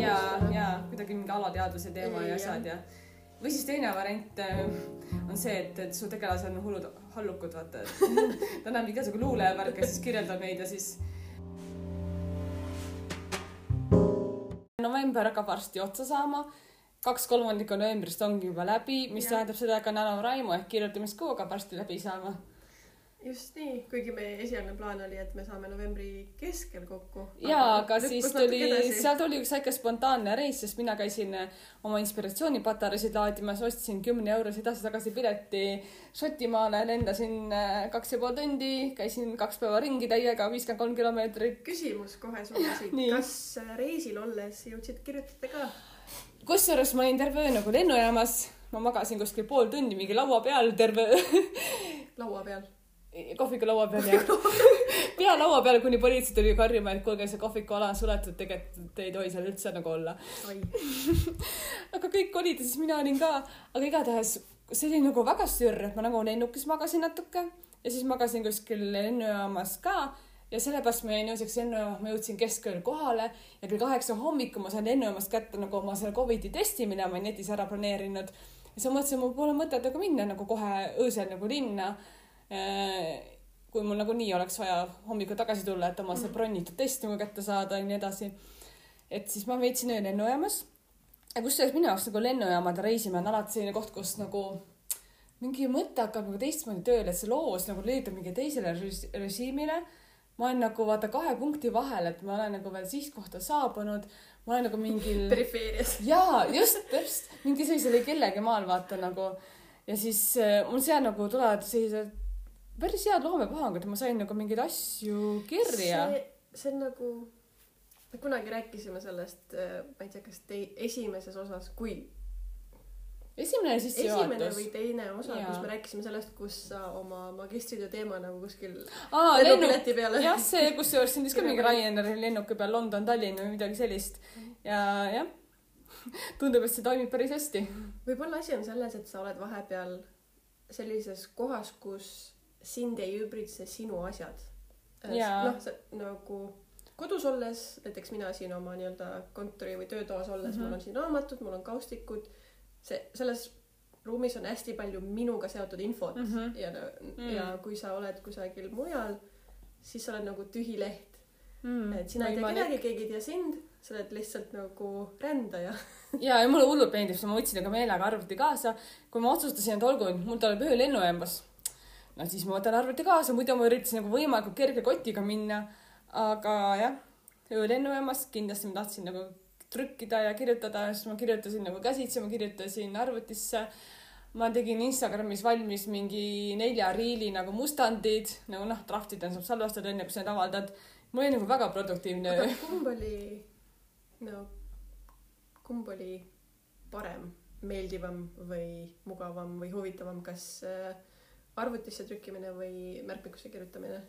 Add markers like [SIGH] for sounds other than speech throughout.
ja, ja kuidagi mingi alateadvuse teema ja asjad ja või siis teine variant äh, on see, et, et su tegelased on hullud hallukud, vaata, et [LAUGHS] ta näeb igasugu luulevärke, siis kirjeldab neid ja siis. november hakkab varsti otsa saama, kaks kolmandikku novembrist ongi juba läbi, mis Jah. tähendab seda, et ka NaNoWriMo ehk kirjutamiskuu hakkab varsti läbi saama. Just nii, kuigi meie esialgne plaan oli, et me saame novembri keskel kokku. jaa, aga siis tuli, seal tuli üks väike spontaanne reis, sest mina käisin äh, oma inspiratsioonipatareisid laadimas, ostsin kümne eurose edasi-tagasi pileti Šotimaale, lendasin äh, kaks ja pool tundi, käisin kaks päeva ringi täiega, viiskümmend kolm kilomeetrit. küsimus kohe sulle [LAUGHS] siit kas äh, reisil olles jõudsid kirjutada ka? kusjuures ma olin terve öö nagu lennujaamas, ma magasin kuskil pool tundi mingi laua peal terve öö laua peal. Kohviku laua peal ja [LAUGHS] pea laua peal, kuni politsei tuli karjuma, et kuulge, see kohvikuala on suletud, tegelikult ei tohi seal üldse nagu olla. [LAUGHS] aga kõik olid ja siis mina olin ka, aga igatahes see oli nagu väga sürr, et ma nagu lennukis magasin natuke. Ja siis magasin kuskil lennujaamas ka. Ja sellepärast ma jäin ööseks lennujaamas, ma jõudsin keskööl kohale. Ja kell kaheksa hommikul ma sain lennujaamast kätte nagu oma selle Covidi testi, mida ma netis ära planeerinud. ja siis ma mõtlesin, mul pole mõtet nagu minna nagu kohe öösel nagu linna. Kui mul nagunii oleks vaja hommikul tagasi tulla, et oma see bronnitud test nagu kätte saada ja nii edasi. et siis ma veetsin öö lennujaamas ja kusjuures minu jaoks nagu lennujaamad ja reisimine on alati selline koht, kus nagu mingi mõte hakkab nagu teistmoodi tööle, et see loos nagu lüütab mingi teisele rež- režiimile. ma olen nagu vaata kahe punkti vahel, et ma olen nagu veel sihtkohta saabunud, ma olen nagu mingil [LAUGHS] perifeerias. jaa, just, just, mingi sellisel kellegi maal vaata nagu ja siis äh, mul seal nagu tulevad sellised päris head loomepuhangud, ma sain nagu mingeid asju kirja. see, on nagu, me kunagi rääkisime sellest, ma ei tea, kas tei-, esimeses osas, kui esimene esimene sissejuhatus või. teine osa, kus me rääkisime sellest, kus sa oma magistritöö teema nagu kuskil lennupileti peale. jah, see kusjuures sündis ka mingi Ryanairi lennuki peal London-Tallinn või midagi sellist ja jah, tundub, et see toimib päris hästi. võib-olla asi on selles, et sa oled vahepeal sellises kohas, kus sind ei ümbritse sinu asjad. Jaa. noh, nagu kodus olles, näiteks mina siin oma nii-öelda kontori või töötoas olles mm, -hmm. Mhm. mul on siin raamatud, mul on kaustikud. see, selles ruumis on hästi palju minuga seotud infot mm Mhm. -hmm. ja mm., ja kui sa oled kusagil mujal, siis sa oled nagu tühi leht mm.. et sina ei tea kedagi, keegi ei tea sind, sa oled lihtsalt nagu rändaja. ja, ja mulle hullult meeldib see, ma võtsin nagu meelega arvuti kaasa. kui ma otsustasin, et olgu, mul tuleb öö lennujaamas, no siis ma võtan arvuti kaasa, muidu ma üritasin nagu võimalikult kerge kotiga minna. aga jah, lennujaamas kindlasti ma tahtsin nagu trükkida ja kirjutada, siis ma kirjutasin nagu käsitsi, ma kirjutasin arvutisse. ma tegin Instagramis valmis mingi nelja riili nagu mustandid, nagu noh, draftida saab salvestada enne, kui sa need avaldad. mul oli nagu väga produktiivne aga. kumb oli, no kumb oli parem, meeldivam või mugavam või huvitavam, kas äh, arvutisse trükkimine või märkmikusse kirjutamine?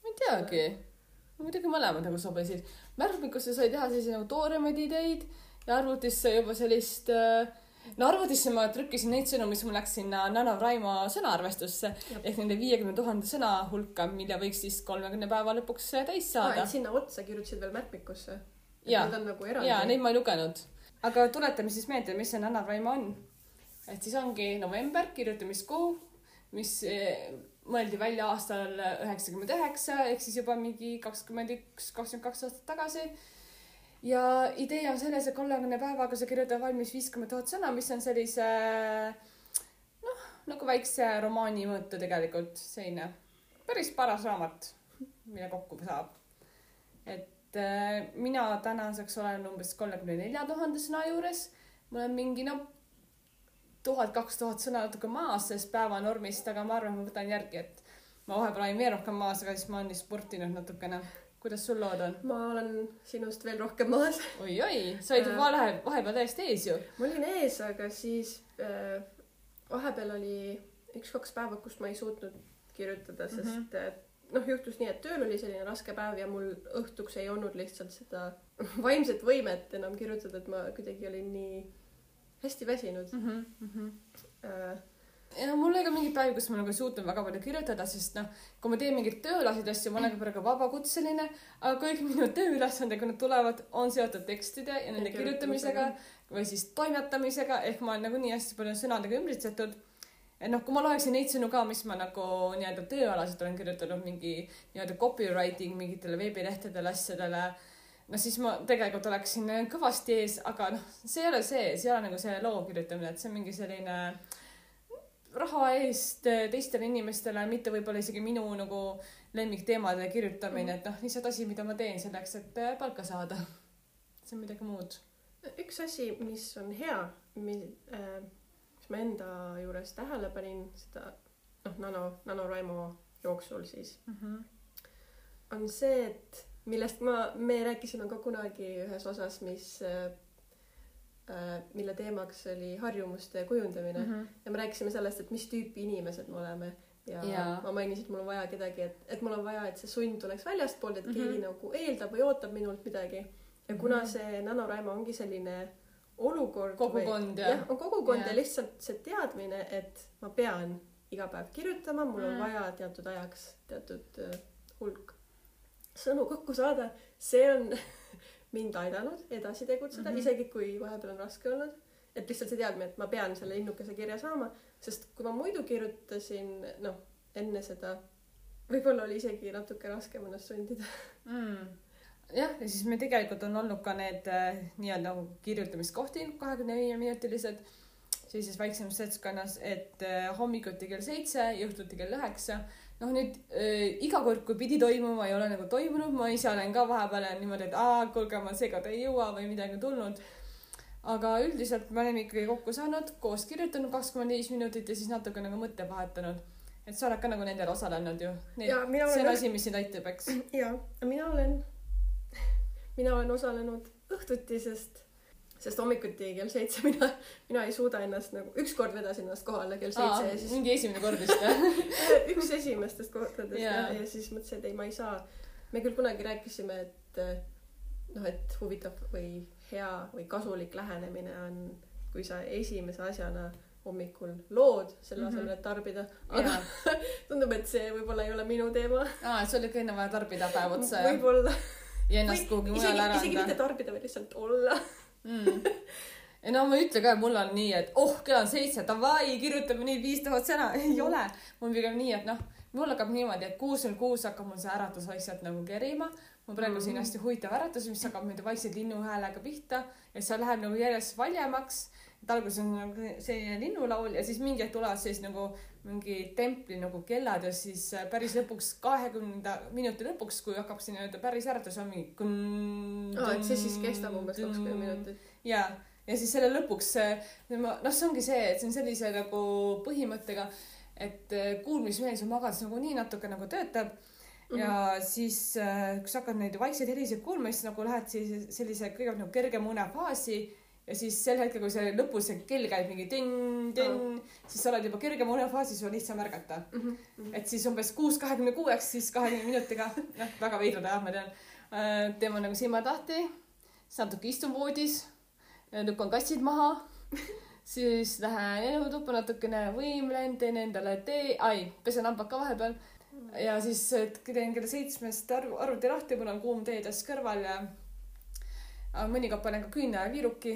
ma ei teagi. muidugi mõlemad nagu sobisid. märkmikusse sai teha selliseid nagu tooremaid ideid ja arvutisse juba sellist äh, no arvutisse ma trükkisin neid sõnu, mis mul läks sinna NaNoWriMo sõnaarvestusse Jah. ehk nende viiekümne tuhande sõna hulka, mille võiks siis kolmekümne päeva lõpuks täis saada sinna otsa kirjutasid veel märkmikusse? On nagu ja neid ma ei lugenud. aga tuletame siis meelde, mis see NaNoWriMo on. et siis ongi november, kirjutamiskuu, mis eh, mõeldi välja aastal üheksakümmend üheksa ehk siis juba mingi kakskümmend üks, kakskümmend kaks aastat tagasi. ja idee on selles, et kolmekümne päevaga sa kirjutad valmis viiskümmend tuhat sõna, mis on sellise noh, nagu väikse romaani mõõtu tegelikult selline päris paras raamat, mille kokku saab. et äh, mina tänaseks olen umbes kolmekümne nelja tuhande sõna juures. mul on mingi no tuhat, kaks tuhat sõna natuke maas sellest päevanormist, aga ma arvan, ma võtan järgi, et ma vahepeal olin veel rohkem maas, aga siis ma olen sportinud natukene. kuidas sul lood on ma olen sinust veel rohkem maas. oi,? oi-oi, sa olid Äh. vahe, vahepeal täiesti ees ju. ma olin ees, aga siis äh, vahepeal oli üks-kaks päeva, kus ma ei suutnud kirjutada, sest mm Mhm. -hmm. noh, juhtus nii, et tööl oli selline raske päev ja mul õhtuks ei olnud lihtsalt seda [LAUGHS] vaimset võimet enam kirjutada, et ma kuidagi olin nii hästi väsinud Mm -hmm. äh,. ja mul oli ka mingeid päevi, kus ma nagu ei suutnud väga palju kirjutada, sest noh, kui ma teen mingeid tööalaseid asju, ma olen ka praegu vabakutseline, aga kõik minu tööülesanded, kui nad tulevad, on seotud tekstide ja nende kirjutamisega või siis toimetamisega, ehk ma olen nagu nii hästi palju sõnadega ümbritsetud. et noh, kui ma loeksin neid sõnu ka, mis ma nagu nii-öelda tööalaselt olen kirjutanud mingi nii-öelda copywriting mingitele veebilehtedele, asjadele, no siis ma tegelikult oleksin kõvasti ees, aga noh, see ei ole see, see ei ole nagu see loo kirjutamine, et see on mingi selline raha eest teistele inimestele, mitte võib-olla isegi minu nagu lemmikteemade kirjutamine, et noh, lihtsalt asi, mida ma teen selleks, et äh, palka saada. see on midagi muud. üks asi, mis on hea, mis äh,, mis ma enda juures tähele panin, seda noh, nano, NaNoWriMo jooksul siis, on see, et millest ma, me rääkisime ka kunagi ühes osas, mis äh, äh, mille teemaks oli harjumuste kujundamine mm. -hmm. ja me rääkisime sellest, et mis tüüpi inimesed me oleme ja, ja. Ma mainisin, et mul on vaja kedagi, et, et mul on vaja, et see sund tuleks väljastpoolt, et mm Mhm. -hmm. keegi nagu eeldab või ootab minult midagi. ja kuna Mhm. see NaNoWriMo ongi selline olukord kogukond ja jah, on kogukond ja. Ja lihtsalt see teadmine, et ma pean iga päev kirjutama, mul on Mm. vaja teatud ajaks teatud äh, hulk sõnu kokku saada, see on [LAUGHS] mind aidanud edasi tegutseda mm. -hmm. isegi kui vahepeal on raske olnud. et lihtsalt see teadmine, et ma pean selle linnukese kirja saama, sest kui ma muidu kirjutasin, noh, enne seda võib-olla oli isegi natuke raskem ennast sundida. mm.. jah, ja siis meil tegelikult on olnud ka need äh, nii-öelda nagu kirjutamiskohti, kahekümne viie minutilised, sellises väiksemas seltskonnas, et äh, hommikuti kell seitse ja õhtuti kell üheksa. noh, nüüd äh, iga kord, kui pidi toimuma, ei ole nagu toimunud, ma ise olen ka vahepeal niimoodi, et aa, kuulge, ma seekord ei jõua või midagi tulnud. aga üldiselt me oleme ikkagi kokku saanud, koos kirjutanud kakskümmend viis minutit ja siis natuke nagu mõtte vahetanud. et sa oled ka nagu nendel osalenud ju. Olen see on ka- asi, mis sind aitab, eks. [CLEARS THROAT] jaa, mina olen, [LAUGHS] mina olen osalenud õhtuti, sest, hommikuti kell seitse [LAUGHS] mina, mina ei suuda ennast nagu, ükskord vedasin ennast kohale kell seitse ja siis mingi esimene kord vist [LAUGHS] või? üks esimestest kohtadest Jaa. yeah. ja siis mõtlesin, et ei, ma ei saa. me küll kunagi rääkisime, et eh, noh, et huvitav või hea või kasulik lähenemine on, kui sa esimese asjana hommikul lood selle Mhm. asemel, et tarbida, aga [LAUGHS] tundub, et see võib-olla ei ole minu teema. aa, sul oli ikka enne vaja tarbida päev otsa ja, võib-olla. ja ennast kuhugi mujale ära isegi mitte anda tarbida, vaid lihtsalt olla. Mm. [LAUGHS] ei no ma ei ütle ka, et mul on nii, et oh, kell on seitse, davai, kirjutame nüüd viis tuhat sõna. [LAUGHS] ei ole, mul pigem nii, et noh, mul hakkab niimoodi, et kuus null kuus hakkab mul see äratus vaikselt nagu kerima. mul praegu mm. siin hästi huvitav äratus, mis hakkab niimoodi vaikselt linnuhäälega pihta ja see läheb nagu järjest valjemaks. et alguses on nagu selline linnulaul ja siis mingi hetk tulevad siis nagu mingi templi nagu kellad ja siis äh, päris lõpuks kahekümnenda minuti lõpuks, kui hakkab see nii-öelda päris äratus on mingi. aa, et see siis kestab umbes kakskümmend minutit. ja, ja siis selle lõpuks äh, noh, see ongi see, et see on sellise nagu põhimõttega, et äh, kuulmismeel sul magades nagunii natuke nagu töötab ja siis äh, kui sa hakkad neid vaikseid helisid kuulma, siis nagu lähed siis sellise kõigepealt nagu kergema unefaasi ja siis sel hetkel, kui see lõpus see kell käib mingi tinn-tinn, siis sa oled juba kergema unefaasis, sul on lihtsam märgata. Mhm. et siis umbes kuus kahekümne kuueks, siis kahekümne minutiga, noh, väga veidrad ajad, ma tean. teeme nagu silmad lahti, siis natuke istun voodis, lükkan kassid maha, siis lähen elutuppa natukene võimlen, teen endale tee, ai, pesen hambad ka vahepeal ja siis teen kella seitsmest arv- arvuti lahti, mul on kuum teetass kõrval ja aga mõnikord panen ka küünlaviiruki,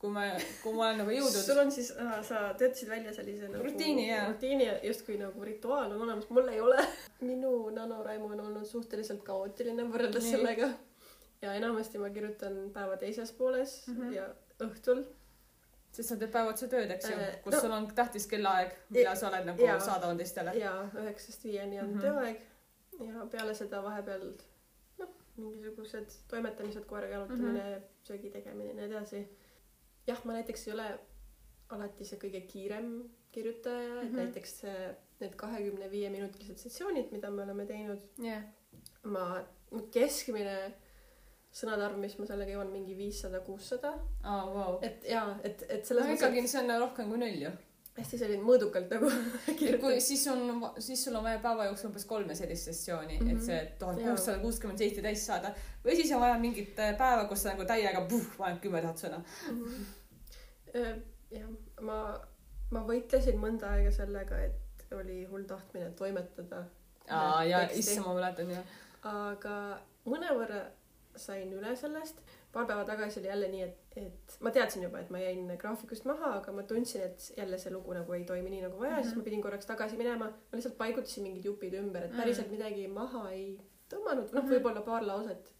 kui ma, kui ma olen nagu jõudnud. sul on siis, sa töötasid välja sellise nagu Rutiini, jaa. rutiini ja justkui nagu rituaal on olemas, mul ei ole. minu NaNoWriMo on olnud suhteliselt kaootiline võrreldes Nii. sellega. ja enamasti ma kirjutan päeva teises pooles mm. -hmm. ja õhtul. sest sa teed päev otsa tööd, eks ju Äh,, kus no- sul on tähtis kellaaeg, millal sa oled nagu jaa. saadaval teistele. ja üheksast viieni on mm. -hmm. tööaeg ja peale seda vahepeal mingisugused toimetamised, koeraga jalutamine mm, -hmm. söögi tegemine ja nii edasi. jah, ma näiteks ei ole alati see kõige kiirem kirjutaja mm, -hmm. et näiteks need kahekümne viie minutilised sessioonid, mida me oleme teinud, jah, ma, keskmine sõnade arv, mis ma sellega jõuan, mingi viissada, kuussada. aa, vau. et jaa, et, et selles no mõttes ikkagi see on rohkem kui null ju. Hästi selline mõõdukalt nagu [LAUGHS] kui siis on, siis sul on vaja päeva jooksul umbes kolme sellist sessiooni mm, -hmm. Mhm. et see tuhat kuussada kuuskümmend seitse täis saada. või siis on vaja mingit äh, päeva, kus sa nagu täiega puh, paned kümme tuhat sõna. Mhm. Äh, jah, ma ma võitlesin mõnda aega sellega, et oli hull tahtmine toimetada. aa ja issand, ma mäletan jah. aga mõnevõrra sain üle sellest. Paar päeva tagasi oli jälle nii, et, et ma teadsin juba, et ma jäin graafikust maha, aga ma tundsin, et jälle see lugu nagu ei toimi nii nagu vaja mm, -hmm. siis ma pidin korraks tagasi minema. ma lihtsalt paigutasin mingid jupid ümber, et päriselt midagi maha ei tõmmanud, noh, Mhm. võib-olla paar lauset.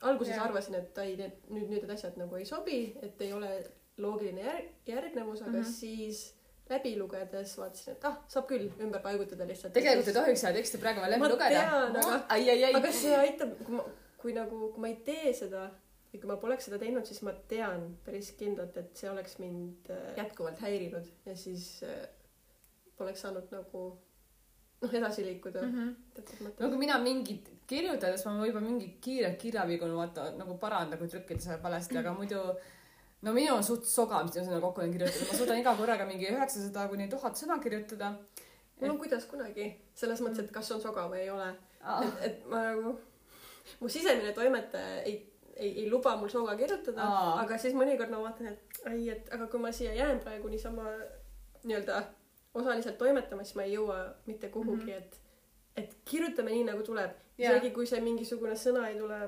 alguses Jaa. arvasin, et ai, need nüüd need asjad nagu ei sobi, et ei ole loogiline järg-, järgnevus, aga mm Mhm. -hmm. siis läbi lugedes vaatasin, et ah, saab küll ümber paigutada lihtsalt. tegelikult ei tohiks seda teksti praegu veel läbi Ma lugeda tean,. aga- aga see aitab, kui ma, kui nagu, kui ma ei tee seda või kui ma poleks seda teinud, siis ma tean päris kindlalt, et see oleks mind äh, jätkuvalt häirinud ja siis äh, poleks saanud nagu noh, edasi liikuda mm. -hmm. teatud no mõttes. kui mina mingit kirjutades, ma võib-olla mingi kiire kirjavigu no vaata nagu parandan, kui trükkida saab valesti, aga muidu no minu on suht soga, mis ma sinna kokku olen kirjutanud, ma suudan iga korraga mingi üheksasada kuni tuhat sõna kirjutada. mul on kuidas kunagi selles mõttes, et kas on soga või ei ole, Ah. et, et ma nagu, mu sisemine toimetaja ei ei, ei luba mul soga kirjutada, aga siis mõnikord ma vaatan, et ai, et aga kui ma siia jään praegu niisama nii-öelda osaliselt toimetama, siis ma ei jõua mitte kuhugi mm, -hmm. et et kirjutame nii, nagu tuleb Jaa. isegi kui see mingisugune sõna ei tule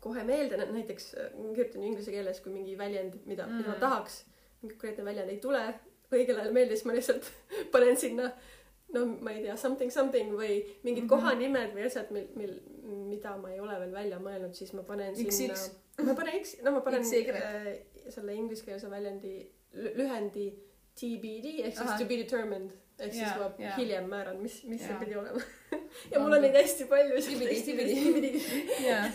kohe meelde, näiteks äh, kirjutan ju inglise keeles, kui mingi väljend, mida mm, -hmm. mida ma Mhm. tahaks, mingi konkreetne väljend ei tule õigel ajal meelde, siis ma lihtsalt [LAUGHS] panen sinna no ma ei tea, something something või mingid mm. -hmm. kohanimed või asjad, mil, mil, mida ma ei ole veel välja mõelnud, siis ma panen XX. sinna, ma panen X, no ma panen XY. äh, selle ingliskeelse väljendi lü- lühendi TBD ehk siis Ahah. to be determined ehk siis Jaa, ma jaa. hiljem määran, mis, mis see Jaa. pidi olema. [LAUGHS] ja mul on neid hästi palju. Tibidi, tibidi. jaa.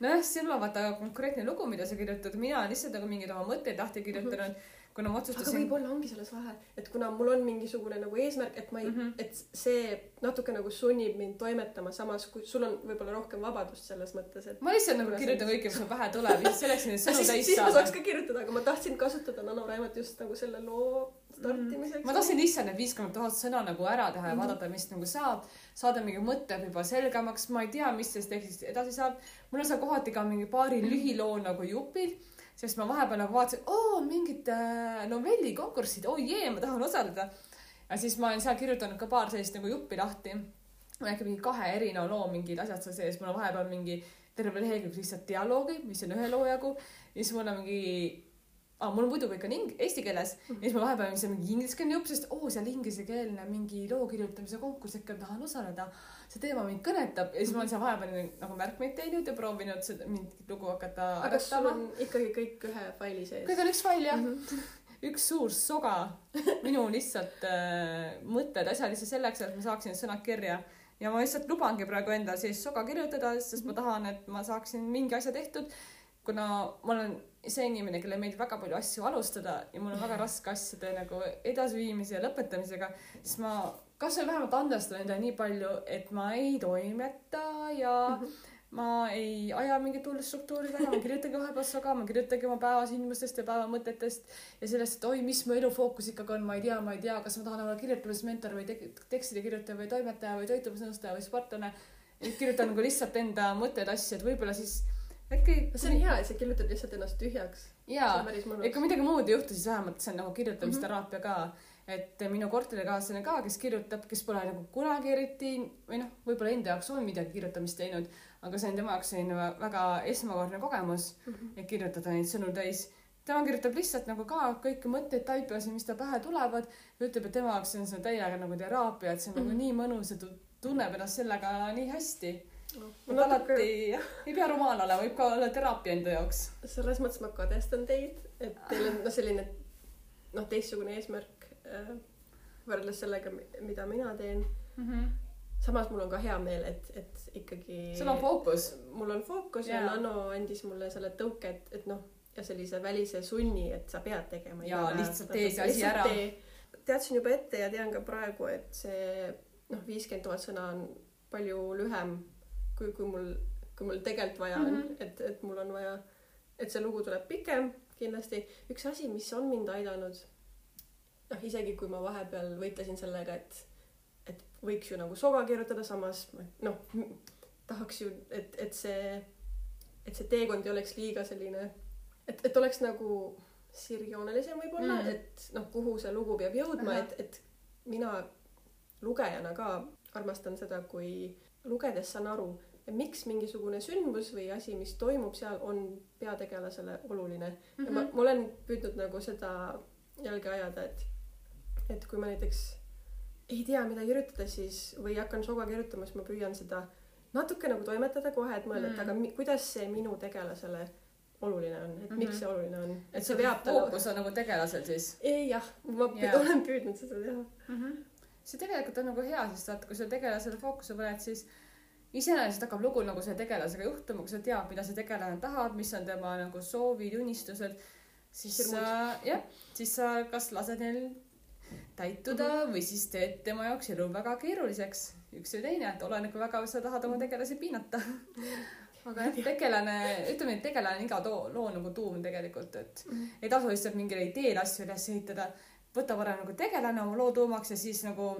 nojah, sul on vaata konkreetne lugu, mida sa kirjutad, mina lihtsalt nagu mingeid oma mõtteid lahti kirjutanud, kuna ma aga otsustasin. võib-olla ongi selles vahe, et kuna mul on mingisugune nagu eesmärk, et ma ei mm. -hmm. et see natuke nagu sunnib mind toimetama, samas kui sul on võib-olla rohkem vabadust selles mõttes, et ma lihtsalt nagu kirjutan kõike, mis mul pähe [LAUGHS] tuleb, lihtsalt selleks, et neid sõnu siis, täis siis ma saaks saada. ka kirjutada, aga ma tahtsin kasutada nanoraimat just nagu selle loo startimiseks. ma tahtsin lihtsalt need viiskümmend tuhat sõna nagu ära teha ja Mhm. vaadata, mis nagu saab, saada mingi mõte juba selgemaks, ma ei tea, mis sellest tekstist edasi saab. mul on seal kohati ka mingi paari lühiloo nagu jupil, sest ma vahepeal nagu vaatasin, oo mingid äh, novellikonkursid, oi jee, ma tahan osaleda. ja siis ma olen seal kirjutanud ka paar sellist nagu juppi lahti. mul on äkki mingi kahe erineva loo mingid asjad seal sees, mul on vahepeal mingi terve lehekülg lihtsalt dialoogi, mis on ühe loo jagu ja siis mul on mingi ah,, mul muidu kõik on ing-, eesti keeles. Ja siis ma vahepeal seal mingi ingliskeelne jupp, sest oo, seal inglisekeelne mingi loo kirjutamise konkurss, äkki ma tahan osaleda. see teema mind kõnetab. Ja siis ma olen seal vahepeal nagu märkmeid teinud ja proovinud seda mingit lugu hakata aga kas sul on ikkagi kõik ühe faili sees? kõik on üks fail jah, Mhm. üks suur soga, minu lihtsalt äh, mõtted, asjad lihtsalt selleks, et ma saaksin sõnad kirja. Ja ma lihtsalt lubangi praegu endale sellist soga kirjutada, sest ma tahan, et ma saaksin mingi asja tehtud. kuna ma olen see inimene, kellele meeldib väga palju asju alustada ja mul on väga raske asjade nagu edasiviimise ja lõpetamisega, siis ma kas või vähemalt andestan endale nii palju, et ma ei toimeta ja Mhm. ma ei aja mingit hullu struktuuri taga, ma kirjutangi vahepeal soga, ma kirjutangi oma päevasündmustest ja päevamõtetest ja sellest, et oi, mis mu elu fookus ikkagi on, ma ei tea, ma ei tea, kas ma tahan olla kirjutamismentor või tek- tekstide kirjutaja või toimetaja või toitumisnõustaja või sportlane. kirjutan nagu lihtsalt enda mõtted, asju, et võib-olla siis äkki. see on hea, et sa kirjutad lihtsalt ennast tühjaks. jaa et kui. midagi muud ei juhtu, siis vähemalt see on nagu kirjutamisteraapia ka. et minu korterikaaslane ka, kes kirjutab, kes pole nagu kunagi eriti või noh, võib-olla enda jaoks on midagi kirjutamist teinud, aga see on tema jaoks selline väga esmakordne kogemus, Mhm. et kirjutada neid sõnu täis. tema kirjutab lihtsalt nagu ka kõiki mõtteid taipasin, mis tal pähe tulevad ja ütleb, et tema jaoks on see täiega nagu teraapia, et see on Mhm. nagu nii mõnus ja ta tunneb ennast sellega nii hästi. Ma et natuke, alati ei pea rumal olema, võib ka olla teraapia enda jaoks. selles mõttes ma kadestan teid, et teil on noh, selline noh, teistsugune eesmärk äh, võrreldes sellega, mida mina teen. samas mul on ka hea meel, et, et ikkagi. sul on fookus. mul on fookus ja Jaa. Nano andis mulle selle tõuke, et, et noh, ja sellise välise sunni, et sa pead tegema. Jaa, lihtsalt tee see asi ära.. teadsin juba ette ja tean ka praegu, et see noh, viiskümmend tuhat sõna on palju lühem, kui, kui mul, kui mul tegelikult vaja on mm. -hmm. et, et mul on vaja, et see lugu tuleb pikem kindlasti. üks asi, mis on mind aidanud, noh, isegi kui ma vahepeal võitlesin sellega, et, et võiks ju nagu soga kirjutada, samas noh, tahaks ju, et, et see, et see teekond ei oleks liiga selline, et, et oleks nagu sirgjoonelisem võib-olla Mm. et noh, kuhu see lugu peab jõudma, et, et mina lugejana ka armastan seda, kui lugedes saan aru, miks mingisugune sündmus või asi, mis toimub seal, on peategelasele oluline mm. -hmm. ja ma, ma olen püüdnud nagu seda jälge ajada, et, et kui ma näiteks ei tea, mida kirjutada, siis või hakkan šoga kirjutama, siis ma püüan seda natuke nagu toimetada kohe, et mõelda mm., et Mm. aga mi, kuidas see minu tegelasele oluline on, et mm -hmm. miks Mhm. see oluline on, et et see veab talle. fookus on nagu tegelasel siis ei jah, ma yeah. olen püüdnud seda teha. mm. -hmm. See tegelikult on nagu hea, sest vaata, kui sa tegelasele fookuse paned, siis iseenesest hakkab lugu nagu selle tegelasega juhtuma, kui sa tead, mida see tegelane tahab, mis on tema nagu soovid, unistused, siis Hirmud. sa jah, siis sa kas lased neil täituda mm -hmm. või siis teed tema jaoks elu väga keeruliseks, üks või teine, et oleneb, kui väga sa tahad oma tegelasi piinata. [LAUGHS] aga jah, tegelane, ütleme, et tegelane on iga too, loo nagu tuum tegelikult, et ei tasu lihtsalt mingile ideele asju üles ehitada. Võta parem nagu tegelane oma loo tuumaks ja siis nagu,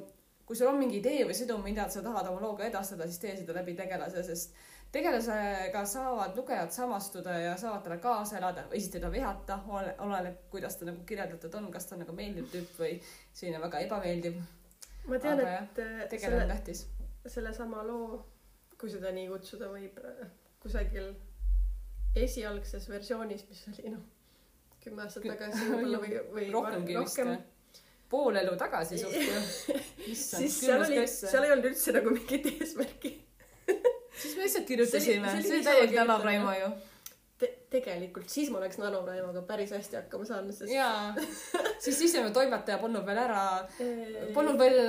kui sul on mingi idee või sõnum, mida sa tahad oma looga edastada, siis tee seda läbi tegelase, sest tegelasega saavad lugejad samastuda ja saavad talle kaasa elada või siis teda vihata, oleneb, kuidas ta nagu kirjeldatud on, kas ta on nagu meeldiv tüüp või selline väga ebameeldiv. ma tean, et äh, tegelane on selle, tähtis. sellesama loo, kui seda nii kutsuda võib, kusagil esialgses versioonis, mis oli noh, kümme aastat tagasi võib-olla [LAUGHS] või, või rohkemgi var- vist pool elu tagasi suht ju. [LAUGHS] issand, siis seal oli, seal ei olnud üldse nagu mingit eesmärki [LAUGHS] siis me lihtsalt kirjutasime, See oli- täielik Nanapraimo ju. Te. tegelikult siis ma oleks nanopraimaga päris hästi hakkama saanud, sest jaa, siis ise toimetaja polnud veel ära, eh, polnud veel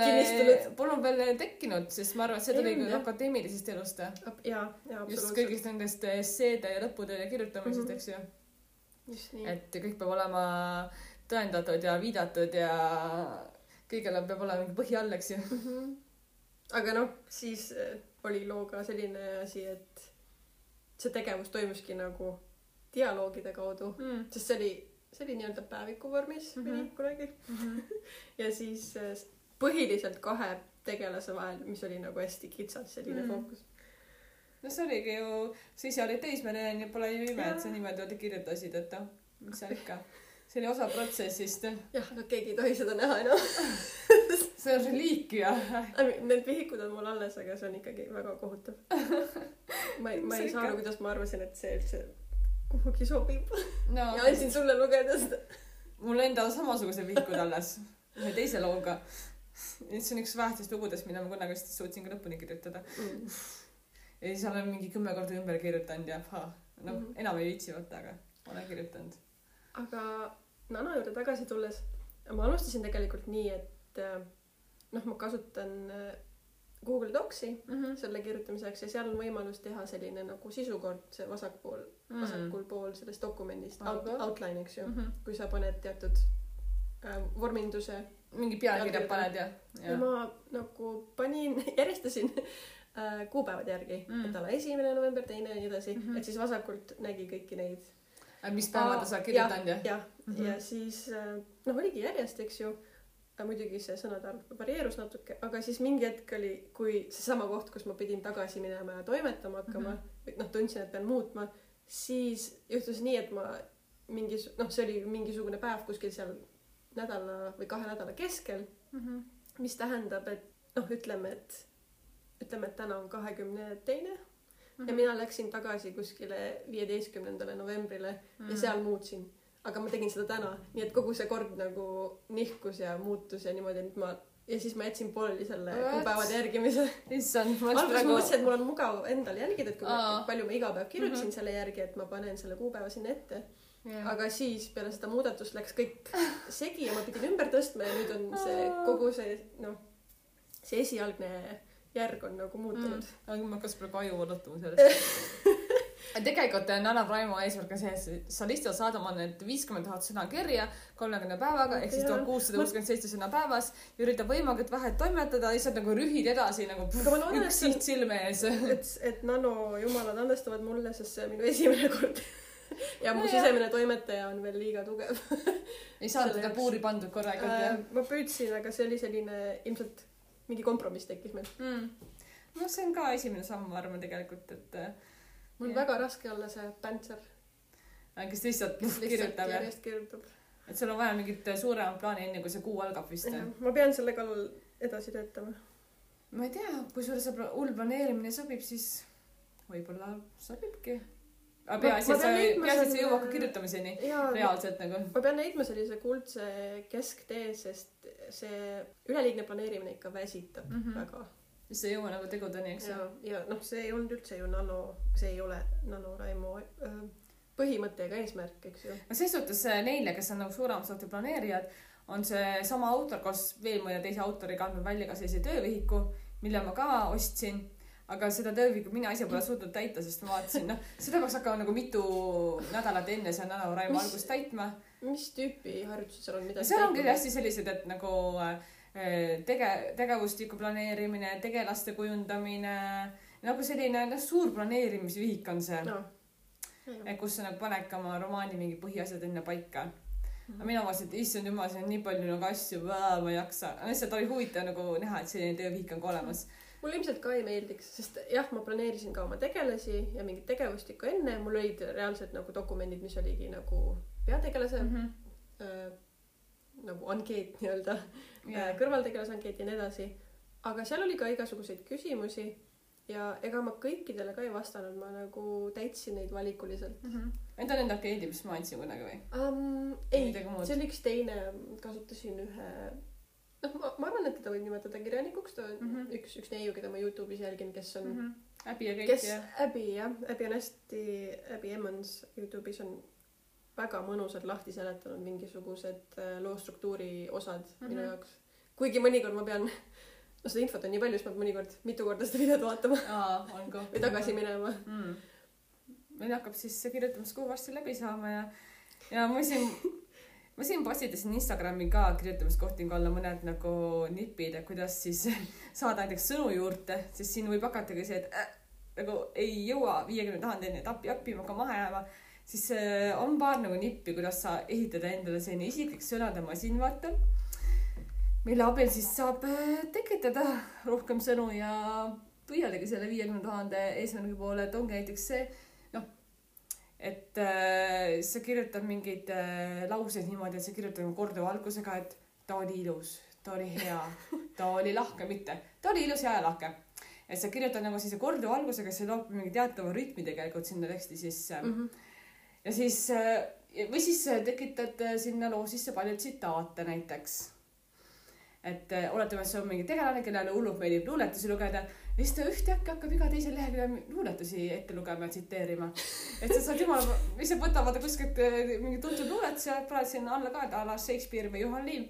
polnud veel tekkinud, sest ma arvan, et see tuli jah. akadeemilisest elust. Jaa, jaa, just absoluutselt. kõigist nendest esseede ja lõputööde kirjutamisest, Mhm. eks ju. Et kõik peab olema tõendatud ja viidatud ja kõigele peab olema mingi põhi all, eks ju. Mhm. aga noh, siis eh, oli looga selline asi, et see tegevus toimuski nagu dialoogide kaudu, Mm. sest see oli, see oli nii-öelda päeviku vormis mm. -hmm. kunagi. [LAUGHS] ja siis eh, põhiliselt kahe tegelase vahel, mis oli nagu hästi kitsas selline mm. fookus. No see oligi ju, sa ise olid teismeline ja pole ju ime, et sa niimoodi kirjutasid, et noh, mis seal ikka. see oli osa protsessist. jah, aga keegi ei tohi seda näha enam. [LAUGHS] see on reliik ju. Need vihikud on mul alles, aga see on ikkagi väga kohutav. ma ei, ma ei saa aru, kuidas ma arvasin, et see üldse kuhugi sobib no ja andsin sulle lugeda seda. mul endal samasugused vihikud alles, ühe teise looga. see on üks vähestest lugudest, mida ma kunagi vist suutsin ka lõpuni kirjutada. Ja siis olen mingi kümme korda ümber kirjutanud ja noh mm. -hmm. enam ei viitsi võtta, aga olen kirjutanud. aga Nana juurde tagasi tulles, ma alustasin tegelikult nii, et äh, noh, ma kasutan äh, Google Docsi mm. -hmm. selle kirjutamiseks ja seal on võimalus teha selline nagu sisukord, see vasakpool mm., vasakul pool sellest dokumendist out,, outline, eks ju mm, Mm -hmm. -hmm. kui sa paned teatud äh, vorminduse mingi pealkirja paned ja, ja ja. ma nagu panin, [LAUGHS] järjestasin äh, kuupäevade järgi Mm. mm., et ala esimene november, teine ja nii edasi mm. -hmm. et siis vasakult nägi kõiki neid mis päevadel sa kirjutanud ja? jah mm, Mhm. -hmm. ja siis äh, noh, oligi järjest, eks ju. muidugi see sõnade arv varieerus natuke, aga siis mingi hetk oli, kui seesama koht, kus ma pidin tagasi minema ja toimetama hakkama mm. -hmm. noh, tundsin, et pean muutma, siis juhtus nii, et ma mingis, noh, see oli mingisugune päev kuskil seal nädala või kahe nädala keskel, Mhm. mis tähendab, et noh, ütleme, et ütleme, et täna on kahekümne teine Mhm. ja mina läksin tagasi kuskile viieteistkümnendale novembrile Mhm. ja seal muutsin. aga ma tegin seda täna, nii et kogu see kord nagu nihkus ja muutus ja niimoodi, et ma ja siis ma jätsin pooleli selle kuupäevade järgimise. issand, ma alguses praegu mõtlesin, et mul on mugav endal jälgida, et kui Aa. palju ma iga päev kirjutasin Mhm. selle järgi, et ma panen selle kuupäeva sinna ette. Jah. aga siis peale seda muudatust läks kõik segi ja ma pidin ümber tõstma ja nüüd on see kogu see noh, see esialgne järg on nagu muutunud mm.. aga mul hakkas praegu aju valutama sellest. [LAUGHS] tegelikult on Anna Praimo eesmärk on see, et sa lihtsalt saad oma need viiskümmend tuhat sõna kirja kolmekümne päevaga ehk siis tuhat kuussada kuuskümmend seitse sõna päevas ja üritad võimalikult vähe toimetada, lihtsalt nagu rühid edasi nagu pff, Aga ma loodan, et üks siht silme ees. [LAUGHS] et, et nano jumalad andestavad mulle, sest see on minu esimene kord. [LAUGHS] ja mu Nojah. sisemine toimetaja on veel liiga tugev. ei saanud teda puuri pandud korralikult Äh, jah ma püüdsin, aga see oli selline ilmselt mingi kompromiss tekkis meil. mm.. noh, see on ka esimene samm, ma arvan tegelikult, et äh, mul on Jah. väga raske olla see pantser, kes lihtsalt lihtsalt kirjutab ja järjest kirjutab. et sul on vaja mingit suuremat plaani enne kui see kuu algab vist. ma pean selle kallal edasi töötama. ma ei tea, kui sulle see hull planeerimine sobib, siis võib-olla sobibki. Aga peaasi, et sa, peaasi, et sa selle- jõuad ka kirjutamiseni reaalselt nagu. ma pean leidma sellise kuldse kesktee, sest see üleliigne planeerimine ikka väsitab mm. -hmm. väga. siis sa ei jõua nagu tegudeni, eks ju. ja, ja noh, see ei olnud üldse ju nano, see ei ole NaNoRaimo äh, põhimõte ega eesmärk, eks ju. no ses suhtes äh, neile, kes on nagu suuremat sorti planeerijad, on see sama autor koos veel mõne teise autoriga andnud välja ka sellise töövihiku, mille ma ka ostsin. Aga seda töövihikut mina ise pole suutnud täita, sest ma vaatasin, noh, seda peaks hakkama nagu mitu nädalat enne see Mis- algust täitma. mis tüüpi harjutused seal on, mida seal ongi hästi sellised, et nagu äh, tege-, tegevustiku planeerimine, tegelaste kujundamine, nagu selline noh, suur planeerimisvihik on see no.. kus sa nagu panedki oma romaani mingi põhiasjad enne paika. aga mina vaatasin, et issand jumal, siin on nii palju nagu asju, ma ei jaksa. lihtsalt oli huvitav nagu näha, et selline töövihik on ka olemas. Mulle ilmselt ka ei meeldiks, sest jah, ma planeerisin ka oma tegelasi ja mingit tegevustikku enne, mul olid reaalselt nagu dokumendid, mis oligi nagu peategelase mm Mhm. -hmm. äh, nagu ankeet nii-öelda yeah., kõrvaltegelase ankeet ja nii edasi. aga seal oli ka igasuguseid küsimusi ja ega ma kõikidele ka ei vastanud, ma nagu täitsin neid valikuliselt Need on need ankeedid, mis ma andsin kunagi või? um,. ei, see oli üks teine, kasutasin ühe, noh, ma, ma arvan, et teda võib nimetada kirjanikuks, ta on mm. -hmm. üks, üks neiu, keda ma Youtube'is jälgin, kes on mm -hmm. häbi ja kõik kes ja. Abby jah, Abby on hästi, Abby Emmons Youtube'is on väga mõnusalt lahti seletanud mingisugused äh, loo struktuuri osad mm -hmm. minu Mhm. jaoks. kuigi mõnikord ma pean, no seda infot on nii palju, siis ma pean mõnikord mitu korda seda videot vaatama või tagasi minema. mm.. meil hakkab siis kirjutamiskuu varsti läbi saama ja, ja ma siin, [LAUGHS] ma siin postitasin Instagrami ka kirjutamiskohtingu alla mõned nagu nipid, et kuidas siis [LAUGHS] saada näiteks sõnu juurde, sest siin võib hakatagi see, et äh, nagu ei jõua viiekümne tuhandeni, et appi, appi, ma hakkan maha jääma. siis äh, on paar nagu nippi, kuidas sa ehitada endale selline isiklik sõnade masin, vaata. mille abil siis saab äh, tekitada rohkem sõnu ja püüadagi selle viiekümne tuhande eesmärgi poole, et ongi näiteks see, et äh, sa kirjutad mingeid äh, lauseid niimoodi, et sa kirjutad nagu korduva algusega, et ta oli ilus, ta oli hea, ta oli lahke, mitte ta oli ilus ja lahke. et sa kirjutad nagu sellise korduva algusega, see loob mingi teatava rütmi tegelikult sinna teksti sisse mm. -hmm. ja siis äh, või siis äh, tekitad äh, sinna loo sisse palju tsitaate näiteks et äh, oletame, et see on mingi tegelane, kellele hullult meeldib luuletusi lugeda ja siis ta ühtäkki hakkab iga teisel leheküljel luuletusi ette lugema ja tsiteerima. et sa saad jumala, lihtsalt võtad vaata kuskilt äh, mingi tuntud luuletuse, paned sinna alla ka, et a la Shakespeare või Juhan Liiv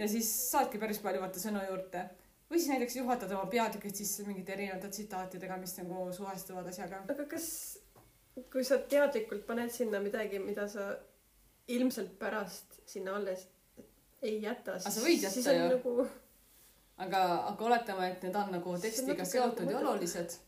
ja siis saadki päris palju vaata sõnu juurde. või siis näiteks juhatad oma peatükid sisse mingite erinevate tsitaatidega, mis nagu suhestuvad asjaga. aga kas, kui sa teadlikult paned sinna midagi, mida sa ilmselt pärast sinna alles ei jäta, sa jätta siis on ju. nagu aga, aga oletame, et need on nagu on tekstiga natuke seotud nagu ja olulised.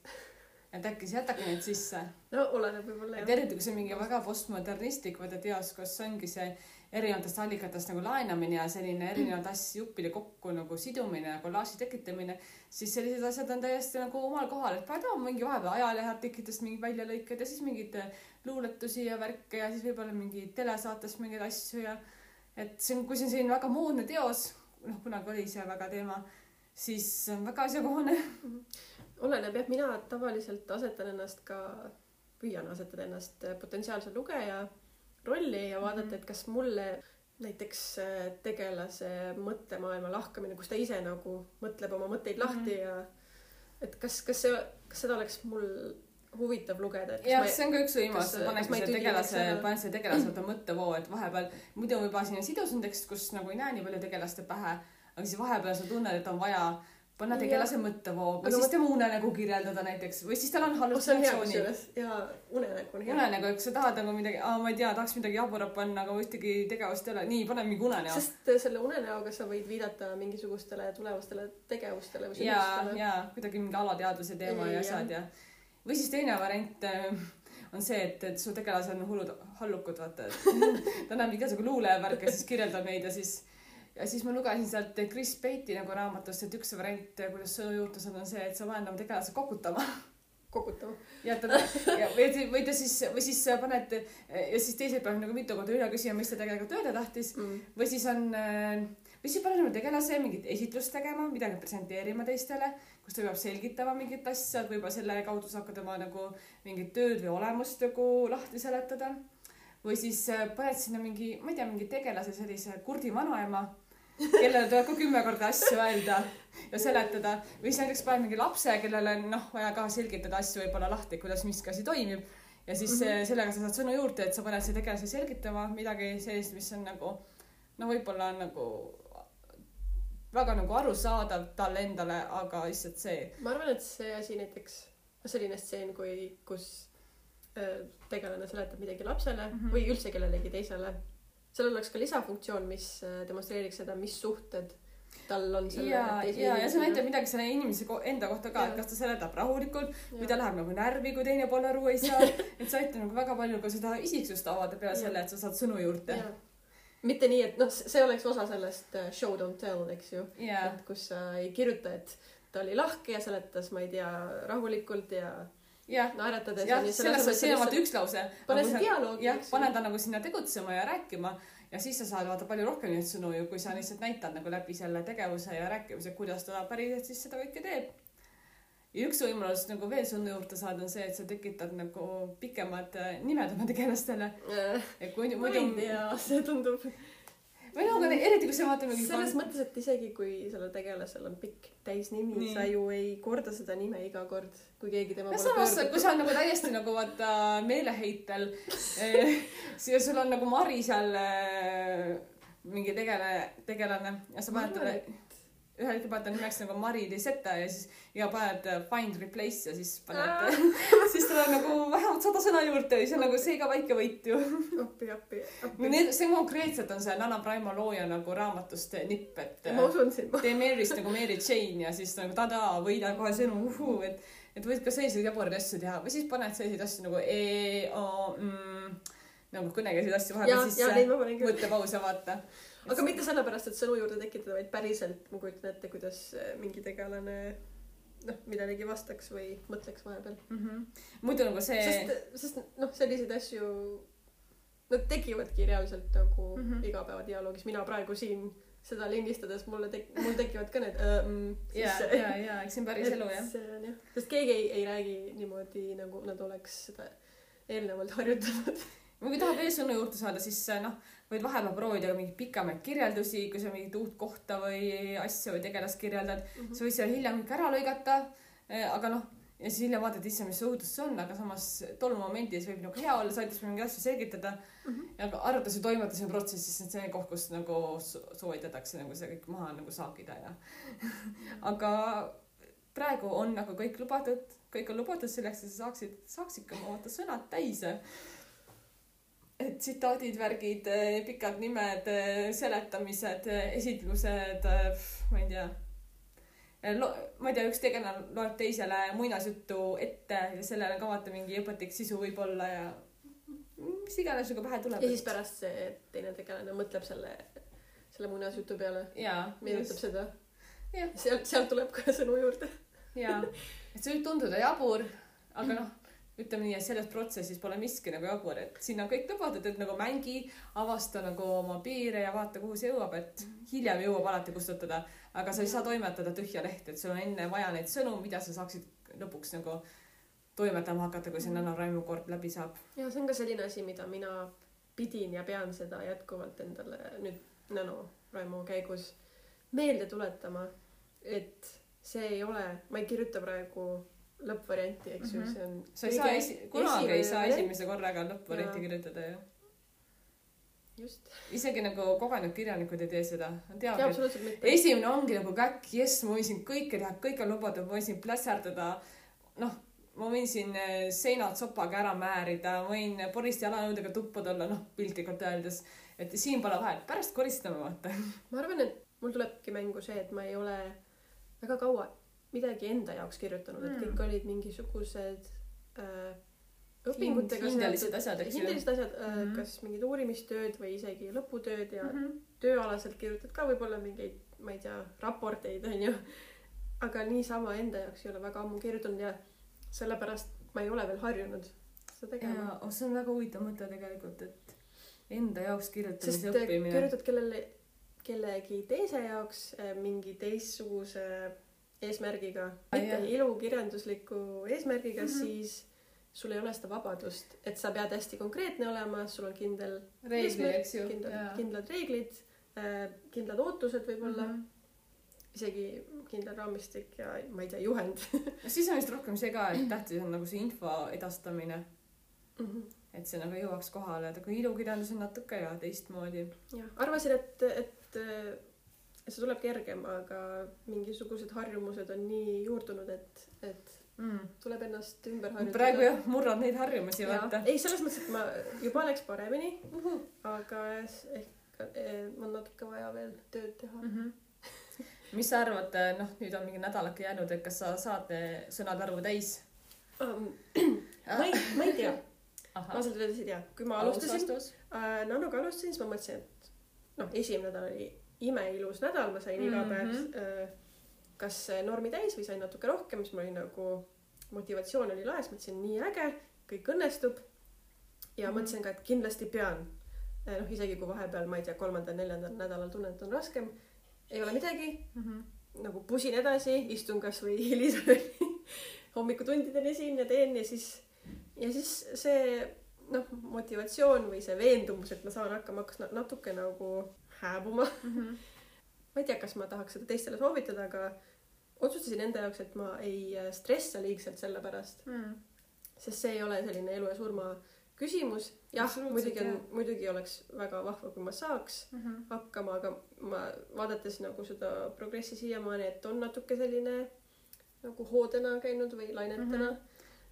et äkki sa jätadki need sisse no oleneb võib-olla et jah. eriti kui see on mingi väga postmodernistlik vaata teos, kus ongi see erinevatest allikatest nagu laenamine ja selline erinevaid [CLEARS THROAT] asju juppide kokku nagu sidumine ja kollaaži tekitamine, siis sellised asjad on täiesti nagu omal kohal, et paned mingi vahepeal ajaleheartiklitest mingid väljalõiked ja siis mingeid luuletusi ja värke ja siis võib-olla mingi telesaatest mingeid asju ja et see on, kui see on selline väga moodne teos, noh, kunagi oli see väga teema, siis see on väga asjakohane. oleneb jah, mina tavaliselt asetan ennast ka, püüan asetada ennast potentsiaalse lugeja rolli ja vaadata, Mhm. et kas mulle näiteks äh, tegelase mõttemaailma lahkamine, kus ta ise nagu mõtleb oma mõtteid lahti Mhm. ja et kas, kas see, kas seda oleks mul huvitav lugeda, jah, see on ka üks võimalus, ma ei selle tegelase paned selle tegelase mõttevoo, et vahepeal muidu selline sidusam tekst, kus nagu ei näe nii palju tegelaste pähe, aga siis vahepeal sa tunned, et on vaja panna tegelase mõttevoo või Aga siis ma- tema unenägu kirjeldada näiteks või siis tal on oh, hallutsinatsioonid. kusjuures ja unenägu on hea. unenägu, eks sa tahad nagu midagi, ma ei tea, tahaks midagi jaburat panna, aga ühtegi tegevust ei ole, nii, pane mingi unenäo. sest äh, selle unenäoga sa võid viidata mingisugustele tulevastele tegevustele või ja, sündmustele. ja kuidagi mingi alateadvuse teema ja Jah. asjad ja või siis teine variant äh, on see, et, et su tegelased on hullud hallukud, vaata, [LAUGHS] et ta näeb igasugu luule ja värke, siis kirjeldab neid ja siis ja siis ma lugesin sealt Chris Pate'i nagu raamatust, et üks variant, kuidas sõnu juurde saada, on see, et sa paned oma tegelase kokutama. [LAUGHS] kokutama. ja ta või, või ta siis või siis sa paned ja siis teised peavad nagu mitu korda üle küsima, mis ta tegelikult öelda tahtis mm. või siis on või siis paned nagu tegelase mingit esitlust tegema, midagi presenteerima teistele, kus ta peab selgitama mingit asja, võib-olla selle kaudu sa hakkad oma nagu mingit tööd või olemust nagu lahti seletada. või siis äh, paned sinna mingi, ma ei tea, mingi tegelase sellise kurdi vanaema kellele tuleb ka kümme korda asju öelda ja seletada või siis näiteks paned mingi lapse, kellele on noh, vaja ka selgitada asju võib-olla lahti, kuidas miski asi toimib. ja siis mm -hmm. sellega sa saad sõnu juurde, et sa paned selle tegelase selgitama midagi sellist, mis on nagu no võib-olla on nagu väga nagu arusaadav talle endale, aga lihtsalt see. ma arvan, et see asi näiteks, selline stseen, kui, kus äh, tegelane seletab midagi lapsele mm -hmm. või üldse kellelegi teisele seal oleks ka lisafunktsioon, mis äh, demonstreeriks seda, mis suhted tal on selle ja, ja, ja see näitab midagi selle inimese ko enda kohta ka, et kas ta seletab rahulikult ja. või ta läheb nagu närvi, kui teine pool aru ei saa. [LAUGHS] et see aitab nagu väga palju ka seda isiksust avada peale selle, et sa saad sõnu juurde. mitte nii, et noh, see oleks osa sellest äh, show don't tell, eks ju. et kus sa ei kirjuta, et ta oli lahke ja seletas, ma ei tea, rahulikult ja naeratades. jah, selles mõttes see on vaata üks lause. pane see dialoogi. jah, pane ta nagu sinna tegutsema ja rääkima ja siis sa saad vaata palju rohkem neid sõnu ju, kui sa lihtsalt näitad nagu läbi selle tegevuse ja rääkimise, kuidas ta päriselt siis seda kõike teeb. ja üks võimalus nagu veel sõnu juurde saada on see, et sa tekitad nagu pikemad äh, nimed oma tegelastele. et kui muidu. ma ei tea, see tundub või no aga eriti kui sa vaatad mingi selles pan... mõttes, et isegi kui sellel tegelasel on pikk täisnimi, sa ju ei korda seda nime iga kord, kui keegi tema poole pöördub. kui sa oled nagu täiesti nagu vaata meeleheitel eh, siis sul on nagu Mari seal eh, mingi tegele, tegelane ja sa paned talle ühel hetkel paned ta nimeks nagu Mari Liseta ja siis ja paned äh, find replace ja siis paned [LAUGHS] siis tuleb nagu vähemalt sada sõna juurde ja see on nagu see ka väike võit ju. appi, appi, appi. Need, see konkreetselt on see Nana Praimo looja nagu raamatust nipp, et. ma usun sind. tee Mary'st nagu Mary Jane ja siis nagu tadaa, võida kohe sõnu, uhuu, et, et võid ka selliseid jaburaid asju teha või siis paned selliseid asju nagu e, o, mm, nagu kõnekeelseid asju vahepeal sisse. mõttepause vaata aga mitte sellepärast, et sõnu juurde tekitada, vaid päriselt ma kujutan ette, kuidas äh, mingi tegelane noh, millelegi vastaks või mõtleks vahepeal mm. -hmm. muidu nagu see. sest, sest noh, selliseid asju, nad tekivadki reaalselt nagu mm -hmm. igapäevadialoogis, mina praegu siin seda lindistades mulle tek-, mul tekivad ka need äh, mm, ja, ja, ja eks see on päris elu jah. see on jah, sest keegi ei, ei räägi niimoodi, nagu nad oleks seda eelnevalt harjutanud [LAUGHS] kui tahab veel sõnu juurde saada, siis noh võid vahepeal proovida ka mingeid pikemaid kirjeldusi, kui sa mingit uut kohta või asja või tegelast kirjeldad mm. -hmm. sa võid seal hiljem kõik ära lõigata. Eh, aga noh, ja siis hiljem vaatad, issand, mis õudus see on, aga samas tol momendis võib nagu hea olla, sa aitasid mingeid asju selgitada mm. -hmm. ja arvates ja toimetas ja protsessis, see on see koht, kus nagu soovitatakse nagu see kõik maha nagu saagida ja [LAUGHS] aga praegu on nagu kõik lubatud, kõik on lubatud selleks, et sa saaksid, saaksidki oma sõnad täis tsitaadid, värgid, eh, pikad nimed, eh, seletamised, eh, esitlused, ma ei tea. Lo-, ma ei tea, üks tegelane loeb teisele muinasjuttu ette ja sellele ka vaata mingi õpetlik sisu võib-olla ja mis iganes nagu pähe tuleb. ja siis pärast see teine tegelane mõtleb selle, selle muinasjutu peale. meenutab seda. sealt, sealt tuleb ka sõnu juurde. jaa, et see võib tunduda jabur, aga noh ütleme nii, et selles protsessis pole miski nagu jabur, et siin on kõik lubatud, et nagu mängi, avasta nagu oma piire ja vaata, kuhu see jõuab, et hiljem jõuab alati kustutada, aga sa ei saa toimetada tühja lehte, et sul on enne vaja neid sõnu, mida sa saaksid lõpuks nagu toimetama hakata, kui see NaNoWriMo kord läbi saab. ja see on ka selline asi, mida mina pidin ja pean seda jätkuvalt endale nüüd NaNoWriMo käigus meelde tuletama, et see ei ole, ma ei kirjuta praegu lõppvarianti, eks ju mm, -hmm. see on. sa ei saa esi-, kunagi ei saa esimese korraga lõppvarianti kirjutada ju. just. isegi nagu kogenud kirjanikud ei tee seda. absoluutselt mitte. esimene ongi nagu käkk, jess, ma võin siin kõike teha, kõik on lubatud, ma võin siin plässerdada. noh, ma võin siin eh, seinad sopaga ära määrida, võin poristi jalanõudega tuppa tulla, noh, piltlikult öeldes. et siin pole vahet, pärast koristame, vaata. ma arvan, et mul tulebki mängu see, et ma ei ole väga kaua midagi enda jaoks kirjutanud mm., et kõik hmm. olid mingisugused äh, õpingutega hindelised asjad, eks ju. hindelised asjad äh, mm, -hmm. kas mingid uurimistööd või isegi lõputööd ja mm -hmm. tööalaselt kirjutad ka võib-olla mingeid, ma ei tea, raporteid onju. aga niisama enda jaoks ei ole väga ammu kirjutanud ja sellepärast ma ei ole veel harjunud seda tegema. oh, see on väga huvitav mõte tegelikult, et enda jaoks sest kirjutamise äh, õppimine. kirjutad kellele, kellegi teise jaoks äh, mingi teistsuguse eesmärgiga, Ah, mitte jah. ilukirjandusliku eesmärgiga mm. -hmm. siis sul ei ole seda vabadust, et sa pead hästi konkreetne olema, sul on kindel reeglid, eks ju. kindlad, reeglid, kindlad ootused võib-olla mm. -hmm. isegi kindel raamistik ja ma ei tea, juhend siis on vist rohkem see ka, et tähtis on nagu see info edastamine, mm. -hmm. et see nagu jõuaks kohale, et aga ilukirjandus on natuke ja teistmoodi. jah, arvasin, et, et see tuleb kergem, aga mingisugused harjumused on nii juurdunud, et, et Mm. tuleb ennast ümber harjutada. praegu jah, murrad neid harjumusi, vaata. ei, selles mõttes, et ma juba läks paremini, aga s- ehk eh, on natuke vaja veel tööd teha. Mhm. mis sa arvad, noh, nüüd on mingi nädalake jäänud, et kas sa saad eh, sõnade arvu täis? ma ei, ma ei tea, ahah, ausalt öeldes ei tea, kui ma alustasin äh,, Nannuga alustasin, siis ma mõtlesin, et noh, esimene nädal oli imeilus nädal, ma sain iga päev äh, kas äh, normi täis või sain natuke rohkem, siis ma olin nagu, motivatsioon oli laes, mõtlesin nii äge, kõik õnnestub. ja Mhm. mõtlesin ka, et kindlasti pean. noh, isegi kui vahepeal, ma ei tea, kolmandal-neljandal nädalal tunnen, et on raskem, ei ole midagi, Mhm. nagu pusin edasi, istun kasvõi hilisõhtuni [LAUGHS] hommikutundideni siin ja teen ja siis, ja siis see noh, motivatsioon või see veendumus, et ma saan hakkama, hakkas na- natuke nagu hääbuma. Mhm. [LAUGHS] ma ei tea, kas ma tahaks seda teistele soovitada, aga otsustasin enda jaoks, et ma ei äh, stressa liigselt selle pärast, Mm. sest see ei ole selline elu ja surma küsimus. jah, muidugi on muidugi oleks väga vahva, kui ma saaks Mhm. hakkama, aga ma vaadates nagu seda progressi siiamaani, et on natuke selline nagu hoodena käinud või lainetena Mhm.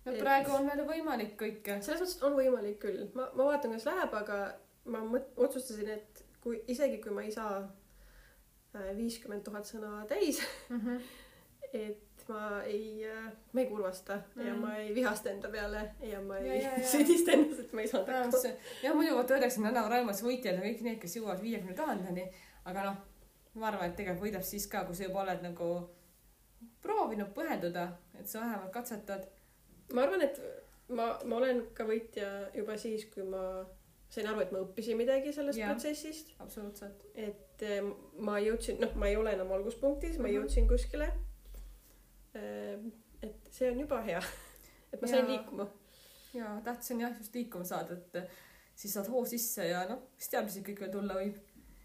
no Et- praegu on veel võimalik kõike. selles mõttes on võimalik küll, ma, ma vaatan, kuidas läheb, aga ma mõt-, otsustasin, et kui isegi kui ma ei saa viiskümmend tuhat sõna täis, Mhm. [LAUGHS] et ma ei, ma ei kurvasta mm. ja Mhm. ma ei vihasta enda peale ja ma ei [LAUGHS] süüdista ennast, et ma ei saanud hakkama. jah muidu vaata öeldakse, et annavad raimas võitjad ja kõik need, kes jõuavad viiekümne tuhandeni, aga noh, ma arvan, et tegelikult võidab siis ka, kui sa juba oled nagu proovinud pühenduda, et sa vähemalt katsetad. ma arvan, et ma, ma olen ka võitja juba siis, kui ma sain aru, et ma õppisin midagi sellest yeah. protsessist, absoluutselt. et eh, ma jõudsin, noh, ma ei ole enam alguspunktis, ma Mhm. jõudsin kuskile. et see on juba hea, et ma sain Jaa. liikuma. ja tähtis on jah just liikuma saada, et siis saad hoo sisse ja noh, kes teab, mis kõik veel tulla võib.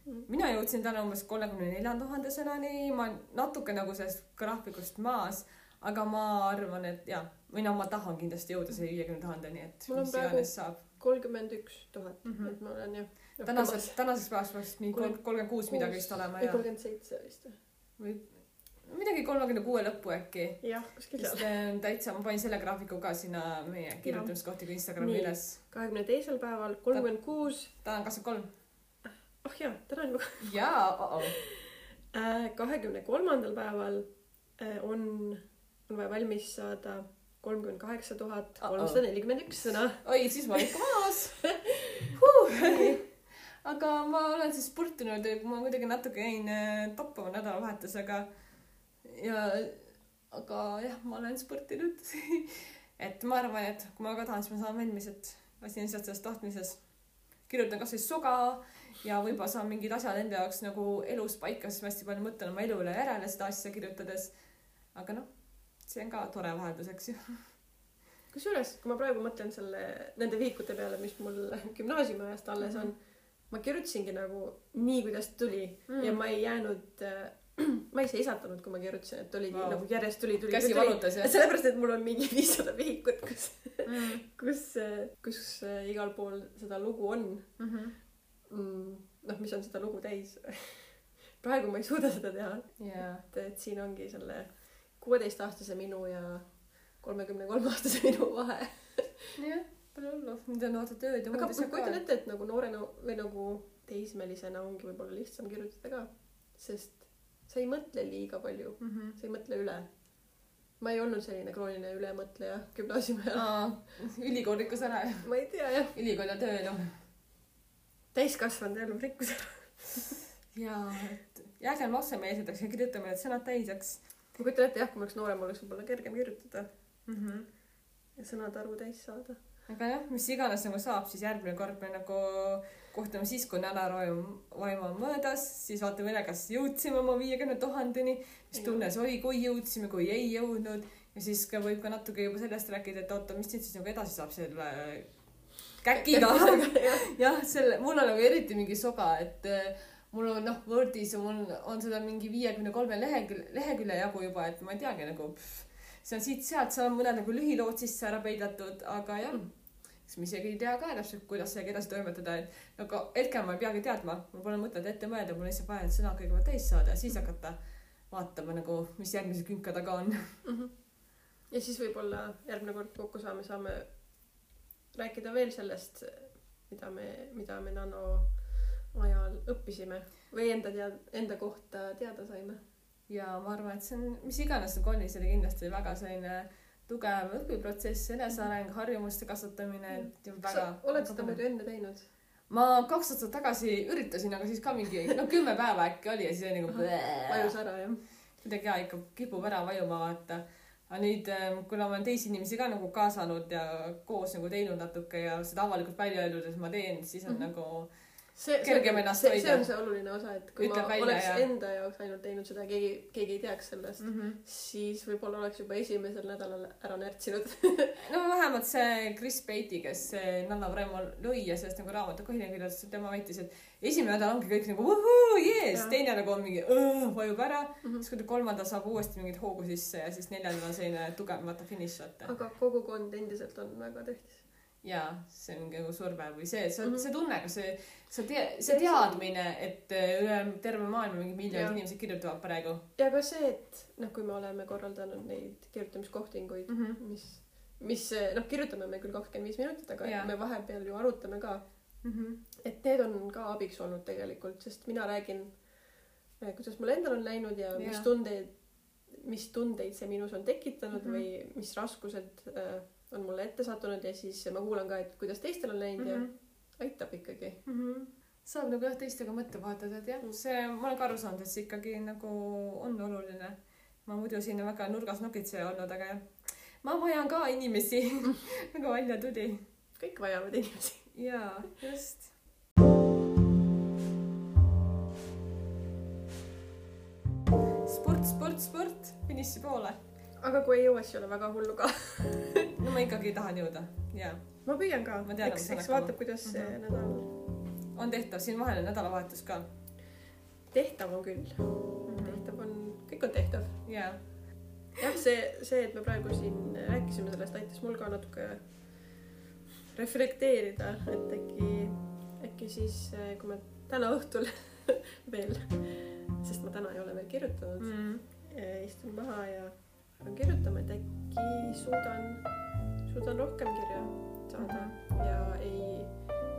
Mhm. mina jõudsin täna umbes kolmekümne nelja tuhande sõnani, ma natuke nagu sellest graafikust maas, aga ma arvan, et jaa, või no ma tahan kindlasti jõuda selle viiekümne tuhandeni, et mis praegu- iganes saab. Kolmkümmend üks tuhat, Mhm. et ma olen jah. tänaseks, tänaseks päevaks peaks mingi Kolm- kolmkümmend kuus midagi vist olema ei, ja kolmkümmend seitse vist. või midagi kolmekümne kuue lõppu äkki. jah, kuskil seal. äh, täitsa, ma panin selle graafiku ka sinna meie kirjutamiskohtiga Instagrami Nii. üles. kahekümne teisel päeval kolmkümmend kuus, täna on kakskümmend kolm. oh jaa, täna on juba jaa, kahekümne kolmandal päeval äh, on, on vaja valmis saada kolmkümmend kaheksa tuhat kolmsada nelikümmend üks sõna. oi, siis ma olen ikka maas [LAUGHS] huh.. aga ma olen siis sportinud ma kuidagi natuke jäin äh, toppama nädalavahetusega. ja, aga jah, ma olen sportinud. [LAUGHS] et ma arvan, et kui ma väga tahan, siis ma saan valmis, et asi on lihtsalt selles tahtmises. kirjutan kasvõi soga ja võib-olla saan mingid asjad enda jaoks nagu elus paika, sest ma hästi palju mõtlen oma elu üle järele seda asja kirjutades. aga noh, see on ka tore vaheldus, eks ju. kusjuures, kui ma praegu mõtlen selle, nende vihikute peale, mis mul gümnaasiumi ajast alles on, ma kirjutasingi nagu nii, kuidas tuli mm. ja ma ei jäänud äh, [CLEARS THROAT] ma ei seisatanud, kui ma kirjutasin, et oligi wow. nagu järjest tuli, tuli, käsi valutas jah? sellepärast, et mul on mingi [LAUGHS] viissada vihikut, kus, Mm. [LAUGHS] kus, kus äh, igal pool seda lugu on Mhm. mm,. noh, mis on seda lugu täis. [LAUGHS] praegu ma ei suuda seda teha, jaa. et, et siin ongi selle kuueteistaastase minu ja kolmekümne kolme aastase minu vahe. jah, pole hullu, nüüd on vaata tööd ja muud asjad kujutan ka. ette, et nagu noorena või nagu teismelisena ongi võib-olla lihtsam kirjutada ka, sest sa ei mõtle liiga palju, Mhm. sa ei mõtle üle. ma ei olnud selline krooniline ülemõtleja gümnaasiumi ajal. ülikool rikkus ära, ma ei tea jah, ülikool ja tööelu. täiskasvanud elab rikkus. jaa, et jäägem lapsemeelseteks ja kirjutame need sõnad täiseks ma kujutan ette jah, kui ma oleks noorem, oleks võib-olla kergem kirjutada. mm. -hmm. ja sõnade arvu täis saada. aga jah, mis iganes nagu saab, siis järgmine kord me nagu kohtume siis, kui nädalavaim, vaim on möödas, siis vaatame üle, kas jõudsime oma viiekümne tuhandeni, mis tunne see oli, kui jõudsime, kui ei jõudnud ja siis ka võib ka natuke juba sellest rääkida, et oota, mis nüüd siis nagu edasi saab selle käkiga. [LAUGHS] jah, selle, mul on nagu eriti mingi soga, et äh, mul on noh, Wordis on, on seda mingi viiekümne kolme lehekülje, lehekülje jagu juba, et ma ei teagi nagu see on siit-sealt, seal on mõned nagu lühilood sisse ära peidetud, aga jah, eks ma isegi ei tea ka täpselt, kuidas sellega edasi toimetada, et aga hetkel ma ei peagi teadma, mul pole mõtet ette mõelda, mul on lihtsalt vaja need sõnad kõigepealt täis saada ja siis hakata vaatama nagu, mis järgmise künka taga on. ja siis võib-olla järgmine kord kokku saame, saame rääkida veel sellest, mida me, mida me nano ajal õppisime või enda tead-, enda kohta teada saime. ja ma arvan, et see on, mis iganes see oli kindlasti väga selline tugev õpiprotsess, eneseareng, harjumuste kasvatamine, et väga. oled seda muidu enne teinud? ma kaks aastat tagasi üritasin, aga siis ka mingi, no kümme päeva äkki oli ja siis oli nagu vajus ära jah? kuidagi jaa, ikka kipub ära vajuma vaata. aga nüüd, kuna ma olen teisi inimesi ka nagu kaasanud ja koos nagu teinud natuke ja seda avalikult välja öeldud, et ma teen, siis on Mhm. nagu see, Kergem ennast see, see hoida. on see oluline osa, et kui Ütleb ma oleks ja- enda jaoks ainult teinud seda, keegi, keegi ei teaks sellest mm, mm. -hmm. siis võib-olla oleks juba esimesel nädalal ära närtsinud. [LAUGHS] no vähemalt see Chris Beatty, kes Nanna Vremo lõi ja sellest nagu raamatu põhine kirjutas, tema väitis, et esimene nädal ongi kõik nagu vuhuu, jees, teine nagu on mingi vajub ära mm. -hmm. siis kui ta kolmandal saab uuesti mingit hoogu sisse ja siis neljandal on selline tugev vaata finiš vaata. aga kogukond endiselt on väga tähtis. Ja see on nagu surve või see, see Mhm. see tunne, kas see, see tea-, see teadmine, et äh, üle terve maailma mingi miljonid inimesed kirjutavad praegu ja ka see, et noh, kui me oleme korraldanud neid kirjutamiskohtinguid, mm. -hmm. mis, mis noh, kirjutame me küll kakskümmend viis minutit, aga Jaa. me vahepeal ju arutame ka, Mm -hmm. et need on ka abiks olnud tegelikult, sest mina räägin, kuidas mul endal on läinud ja mis Jaa. tundeid, mis tundeid see minus on tekitanud mm. -hmm. või mis raskused äh, on mulle ette sattunud ja siis ma kuulan ka, et kuidas teistel on läinud mm -hmm. Mm ja aitab ikkagi. mm. -hmm. saab nagu jah teistega mõtte vahetada, et jah, see, ma olen ka aru saanud, et see ikkagi nagu on oluline. ma muidu siin väga nurgas nokitseja olnud, aga jah, ma vajan ka inimesi [LAUGHS] nagu välja tuli. kõik vajavad inimesi. jaa, just. sport, sport, sport, finiši poole. Aga kui ei jõua, siis ei ole väga hullu ka. [LAUGHS] no ma ikkagi tahan jõuda, jaa. ma püüan ka eks, eks vaatab, kuidas see Mhm. nädal on tehtav, siin vahel on nädalavahetus ka. tehtav on küll, tehtav on, kõik on tehtav. jaa, jah, see, see, et me praegu siin rääkisime sellest, aitas mul ka natuke reflekteerida, et äkki, äkki siis, kui me täna õhtul [LAUGHS] veel, sest ma täna ei ole veel kirjutanud mm., istun maha ja hakkan kirjutama, et äkki suudan, suudan rohkem kirja saada ja ei,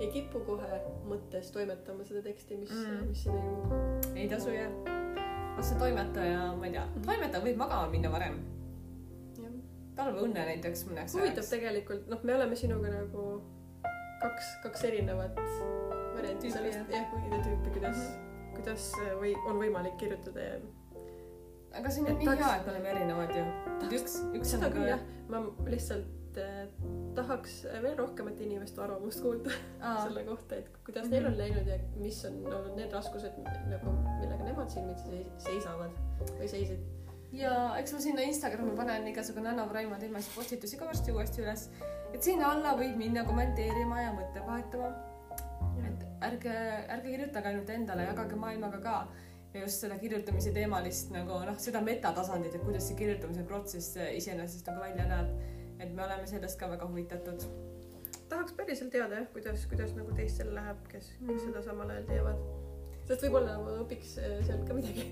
ei kipu kohe mõttes toimetama seda teksti, mis Mm. mm., mis sinna ilmub. ei tasu jah. las see toimetaja, ma ei tea, toimetaja võib magama minna varem. talveõnne näiteks mõneks huvitav. tegelikult, noh, me oleme sinuga nagu kaks, kaks erinevat varianti sellest, jah, tüüpi, kuidas mm, -hmm. kuidas või on võimalik kirjutada ja aga siin on Et nii tahaks- hea, et me oleme erinevad ju. üks, üks seda küll jah, ma lihtsalt äh, tahaks veel rohkemat inimeste arvamust kuulda Aa, [LAUGHS] selle kohta, et kuidas Mhm. neil on läinud ja mis on olnud need raskused nagu, millega nemad silmitsi seis- seisavad või seisid. ja eks ma sinna Instagrami panen igasugu Nanno Raimo teemalisi postitusi ka varsti uuesti üles. et sinna alla võib minna kommenteerima ja mõtte vahetama. et ärge, ärge kirjutage ainult endale, jagage maailmaga ka. Ja just seda kirjutamise teemalist nagu noh, seda metatasandit, et kuidas see kirjutamise protsess iseenesest nagu välja näeb. et me oleme sellest ka väga huvitatud. tahaks päriselt teada jah, kuidas, kuidas nagu teistel läheb, kes, kes Mhm. seda samal ajal teevad. sest võib-olla ma õpiks äh, sealt ka midagi.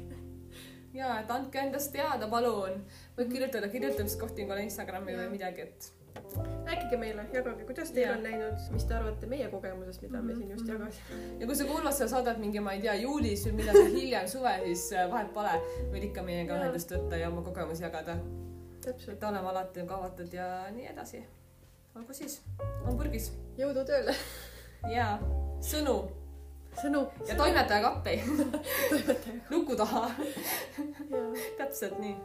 [LAUGHS] ja et andke endast teada, palun. võib kirjutada kirjutamiskohtingule Instagrami Jaa. või midagi, et rääkige meile, jagage, kuidas teil Jaa. on läinud, mis te arvate meie kogemusest, mida me Mhm, siin just mhm. jagasime. ja kui sa kuulad seda saadet mingi, ma ei tea, juulis või millal hiljem suvel, siis äh, vahet pole, võid ikka meiega ühendust võtta ja oma kogemusi jagada. täpselt, et oleme alati avatud ja nii edasi. olgu siis, on purgis jõudu tööle. ja sõnu sõnu. ja toimetaja kappi luku [LAUGHS] taha, täpselt nii.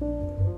Thank